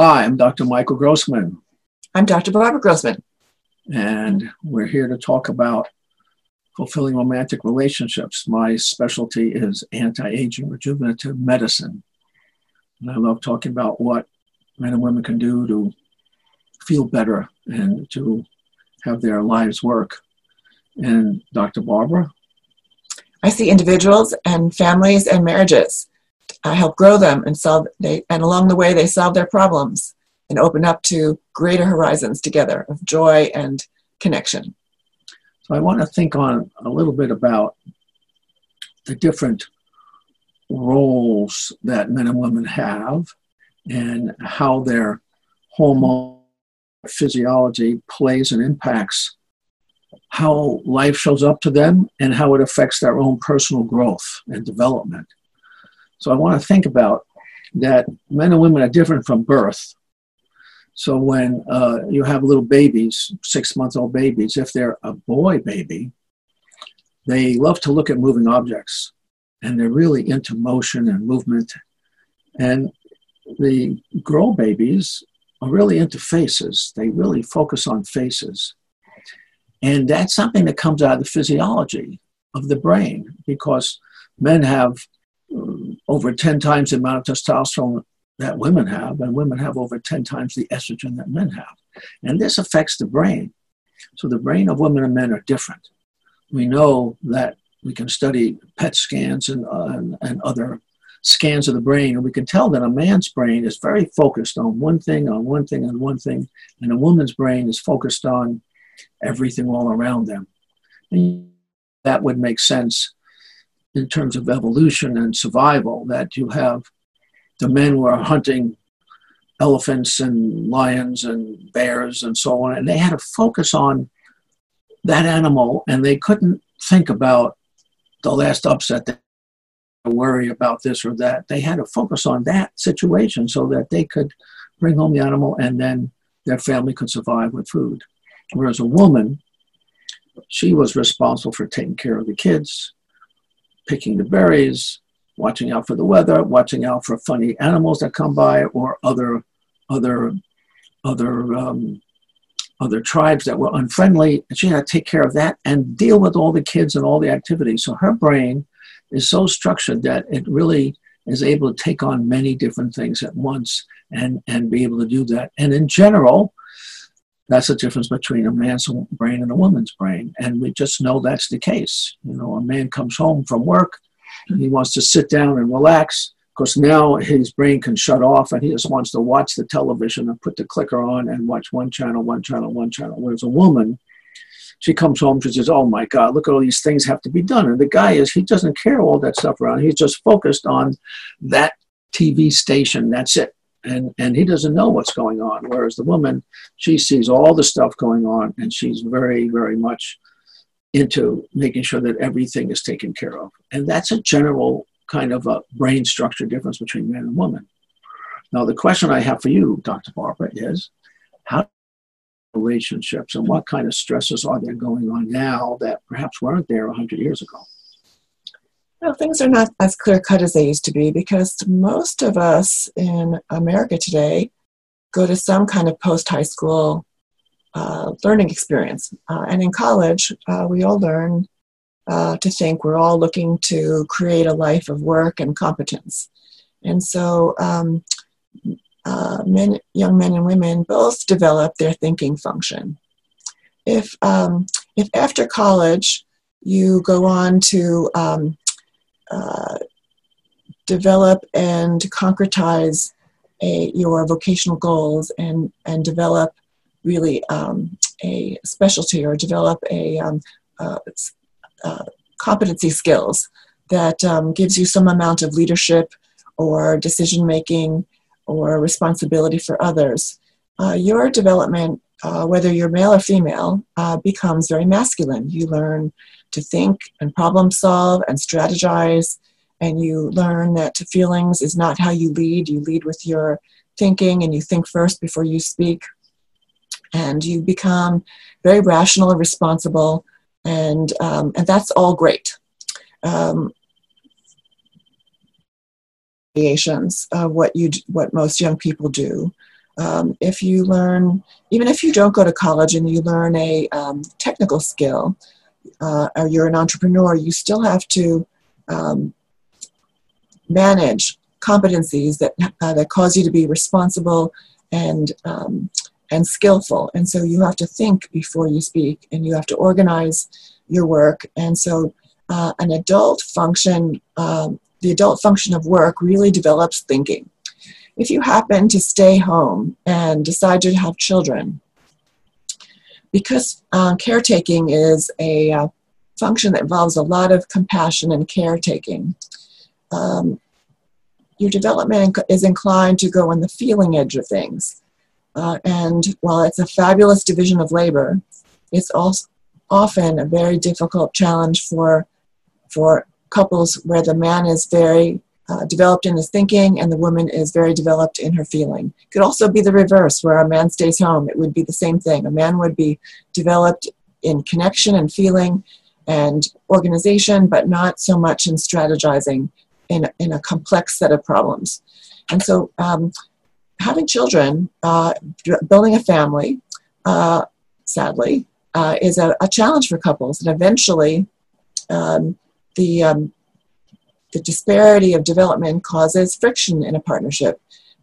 Hi, I'm Dr. Michael Grossman. I'm Dr. Barbara Grossman. And we're here to talk about fulfilling romantic relationships. My specialty is anti aging rejuvenative medicine. And I love talking about what men and women can do to feel better and to have their lives work. And Dr. Barbara? I see individuals and families and marriages uh, help grow them and solve they and along the way they solve their problems and open up to greater horizons together of joy and connection. So I want to think on a little bit about the different roles that men and women have and how their hormone physiology plays and impacts how life shows up to them and how it affects their own personal growth and development. So I want to think about that men and women are different from birth. So when uh, you have little babies, six month old babies, if they're a boy baby, they love to look at moving objects and they're really into motion and movement. And the girl babies are really into faces. They really focus on faces. And that's something that comes out of the physiology of the brain because men have over 10 times the amount of testosterone that women have, and women have over 10 times the estrogen that men have. And this affects the brain. So the brain of women and men are different. We know that we can study PET scans and, uh, and, and other scans of the brain, and we can tell that a man's brain is very focused on one thing, on one thing, on one thing, and a woman's brain is focused on everything all around them. And that would make sense in terms of evolution and survival that you have the men were hunting elephants and lions and bears and so on, and they had to focus on that animal, and they couldn't think about the last upset. They worry about this or that. They had to focus on that situation so that they could bring home the animal, and then their family could survive with food. Whereas a woman, she was responsible for taking care of the kids, picking the berries, watching out for the weather, watching out for funny animals that come by, or other other other um, other tribes that were unfriendly. And she had to take care of that and deal with all the kids and all the activities. So her brain is so structured that it really is able to take on many different things at once and and be able to do that. And in general, that's the difference between a man's brain and a woman's brain. And we just know that's the case. You know, a man comes home from work, and he wants to sit down and relax. Because now his brain can shut off and he just wants to watch the television and put the clicker on and watch one channel, one channel, one channel. Whereas a woman, she comes home, she says, Oh my God, look at all these things have to be done. And the guy is, he doesn't care all that stuff around. He's just focused on that TV station. That's it and and he doesn't know what's going on. Whereas the woman she sees all the stuff going on and she's very very much into making sure that everything is taken care of. And that's a general kind of a brain structure difference between man and woman. Now the question i have for you dr barbara is how relationships and what kind of stresses are there going on now that perhaps weren't there 100 years ago well, things are not as clear cut as they used to be because most of us in America today go to some kind of post high school uh, learning experience. Uh, and in college, uh, we all learn uh, to think we're all looking to create a life of work and competence. And so, um, uh, men, young men and women both develop their thinking function. If, um, if after college you go on to um, uh, develop and concretize a, your vocational goals and, and develop really um, a specialty or develop a um, uh, uh, competency skills that um, gives you some amount of leadership or decision making or responsibility for others, uh, your development, uh, whether you're male or female, uh, becomes very masculine. You learn to think and problem solve and strategize, and you learn that feelings is not how you lead. You lead with your thinking and you think first before you speak. And you become very rational and responsible, and, um, and that's all great. Um, of what you what most young people do. Um, if you learn, even if you don't go to college and you learn a um, technical skill, uh, or you're an entrepreneur, you still have to um, manage competencies that uh, that cause you to be responsible and um, and skillful. And so you have to think before you speak, and you have to organize your work. And so uh, an adult function, um, the adult function of work, really develops thinking. If you happen to stay home and decide to have children, because uh, caretaking is a uh, function that involves a lot of compassion and caretaking, um, your development is inclined to go on the feeling edge of things. Uh, and while it's a fabulous division of labor, it's also often a very difficult challenge for, for couples where the man is very uh, developed in his thinking and the woman is very developed in her feeling. Could also be the reverse, where a man stays home. It would be the same thing. A man would be developed in connection and feeling and organization, but not so much in strategizing in, in a complex set of problems. And so, um, having children, uh, building a family, uh, sadly, uh, is a, a, challenge for couples. And eventually, um, the, um, the disparity of development causes friction in a partnership.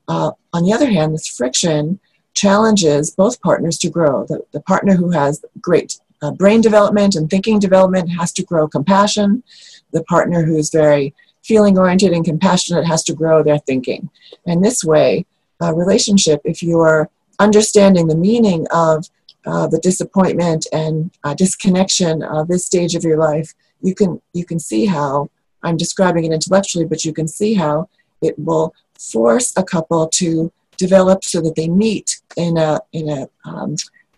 Uh, on the other hand, this friction challenges both partners to grow. The, the partner who has great uh, brain development and thinking development has to grow compassion. The partner who's very feeling oriented and compassionate has to grow their thinking. And this way, a relationship, if you are understanding the meaning of uh, the disappointment and uh, disconnection of this stage of your life, you can you can see how I'm describing it intellectually, but you can see how it will force a couple to develop so that they meet in a in a um,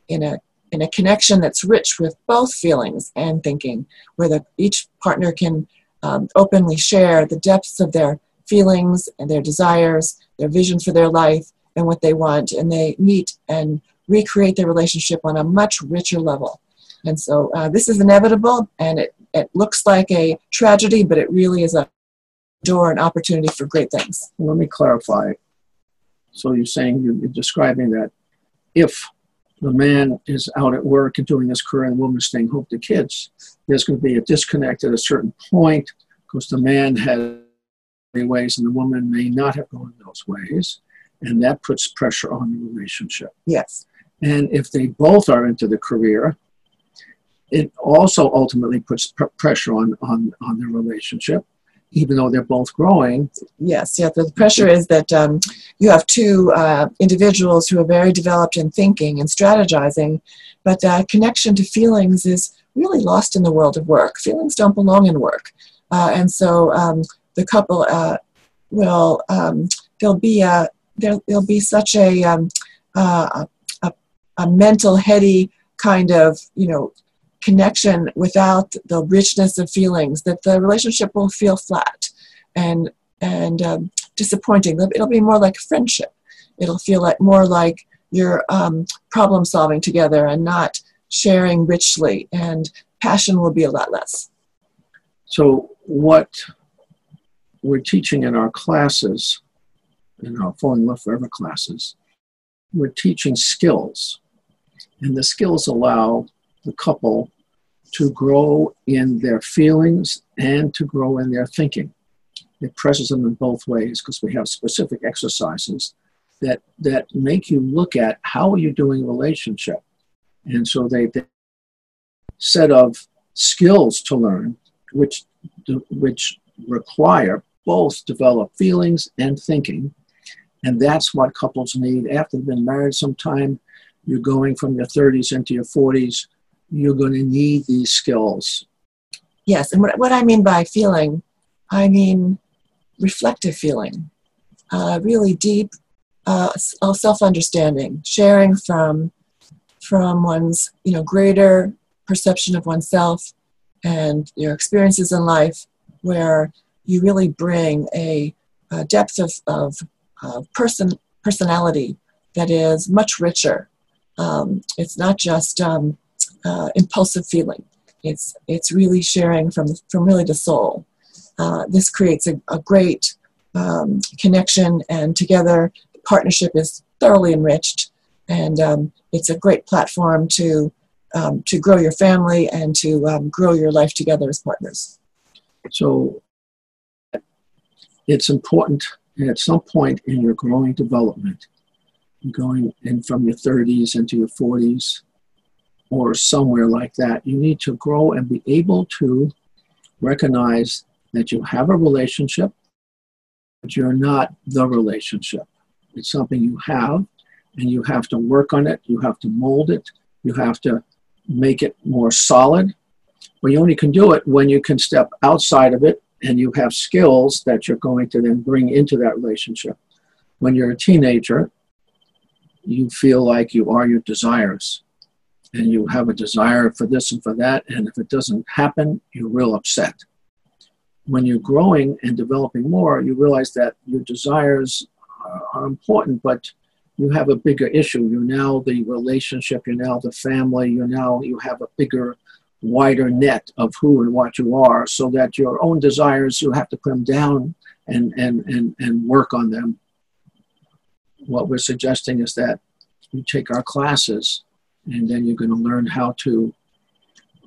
in a in a connection that's rich with both feelings and thinking, where the, each partner can um, openly share the depths of their feelings and their desires, their vision for their life, and what they want, and they meet and recreate their relationship on a much richer level. And so uh, this is inevitable, and it, it looks like a tragedy, but it really is a door and opportunity for great things. Let me clarify. So you're saying you're describing that if the man is out at work and doing his career and the woman is staying home with the kids, there's going to be a disconnect at a certain point because the man has ways and the woman may not have gone those ways. And that puts pressure on the relationship. Yes. And if they both are into the career, it also ultimately puts pr- pressure on, on, on the relationship even though they're both growing. Yes, yeah. The pressure is that um, you have two uh, individuals who are very developed in thinking and strategizing, but that connection to feelings is really lost in the world of work. Feelings don't belong in work, uh, and so um, the couple uh, will um, there'll be a there, will be such a, um, uh, a a mental heady kind of you know connection without the richness of feelings, that the relationship will feel flat and and um, disappointing. It'll be more like friendship. It'll feel like more like you're um, problem solving together and not sharing richly, and passion will be a lot less. So, what we're teaching in our classes, in our Falling in Love Forever classes, we're teaching skills. And the skills allow the couple to grow in their feelings and to grow in their thinking. It presses them in both ways because we have specific exercises that that make you look at how are you doing relationship, and so they, they set of skills to learn, which which require both develop feelings and thinking, and that's what couples need after they've been married some time. You're going from your 30s into your 40s you're going to need these skills. Yes, and what, what I mean by feeling, I mean reflective feeling, uh, really deep uh, self-understanding, sharing from from one's you know greater perception of oneself and your experiences in life, where you really bring a, a depth of, of uh, person personality that is much richer. Um, it's not just um, uh, impulsive feeling. It's it's really sharing from from really the soul. Uh, this creates a, a great um, connection, and together the partnership is thoroughly enriched, and um, it's a great platform to um, to grow your family and to um, grow your life together as partners. So it's important at some point in your growing development, going in from your 30s into your 40s or somewhere like that, you need to grow and be able to recognize that you have a relationship, but you're not the relationship. It's something you have, and you have to work on it, you have to mold it, you have to make it more solid. But you only can do it when you can step outside of it and you have skills that you're going to then bring into that relationship. When you're a teenager, you feel like you are your desires and you have a desire for this and for that, and if it doesn't happen, you're real upset. When you're growing and developing more, you realize that your desires are important, but you have a bigger issue. You're now the relationship, you're now the family, you're now, you have a bigger wider net of who and what you are so that your own desires you have to put them down and and and, and work on them what we're suggesting is that you take our classes and then you're going to learn how to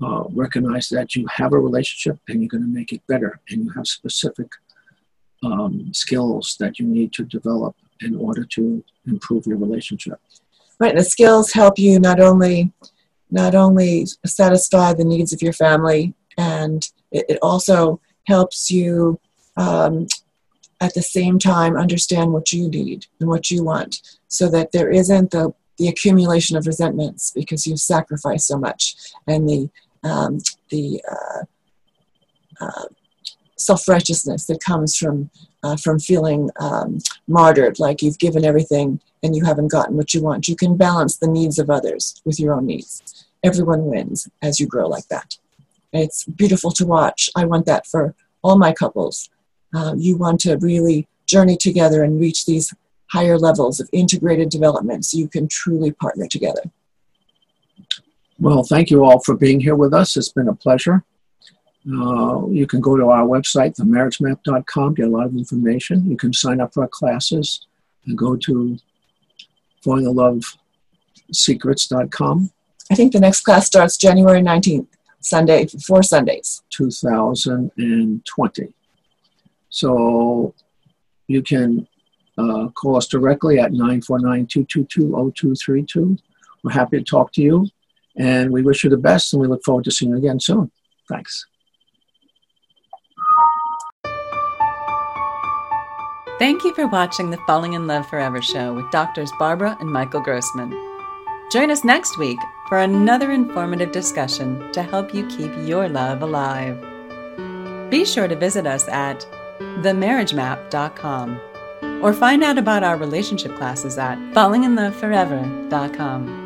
uh, recognize that you have a relationship and you're going to make it better and you have specific um, skills that you need to develop in order to improve your relationship. Right the skills help you not only not only satisfy the needs of your family, and it, it also helps you um, at the same time understand what you need and what you want so that there isn't the, the accumulation of resentments because you've sacrificed so much and the, um, the uh, uh, self-righteousness that comes from, uh, from feeling um, martyred, like you've given everything and you haven't gotten what you want. You can balance the needs of others with your own needs. Everyone wins as you grow like that. It's beautiful to watch. I want that for all my couples. Uh, you want to really journey together and reach these higher levels of integrated development so you can truly partner together. Well, thank you all for being here with us. It's been a pleasure. Uh, you can go to our website, themarriagemap.com, get a lot of information. You can sign up for our classes and go to fallinginlovesecrets.com. I think the next class starts January 19th, Sunday, four Sundays. 2020. So you can uh, call us directly at 949 222 0232. We're happy to talk to you, and we wish you the best, and we look forward to seeing you again soon. Thanks. Thank you for watching the Falling in Love Forever show with doctors Barbara and Michael Grossman. Join us next week for another informative discussion to help you keep your love alive. Be sure to visit us at themarriagemap.com or find out about our relationship classes at fallinginloveforever.com.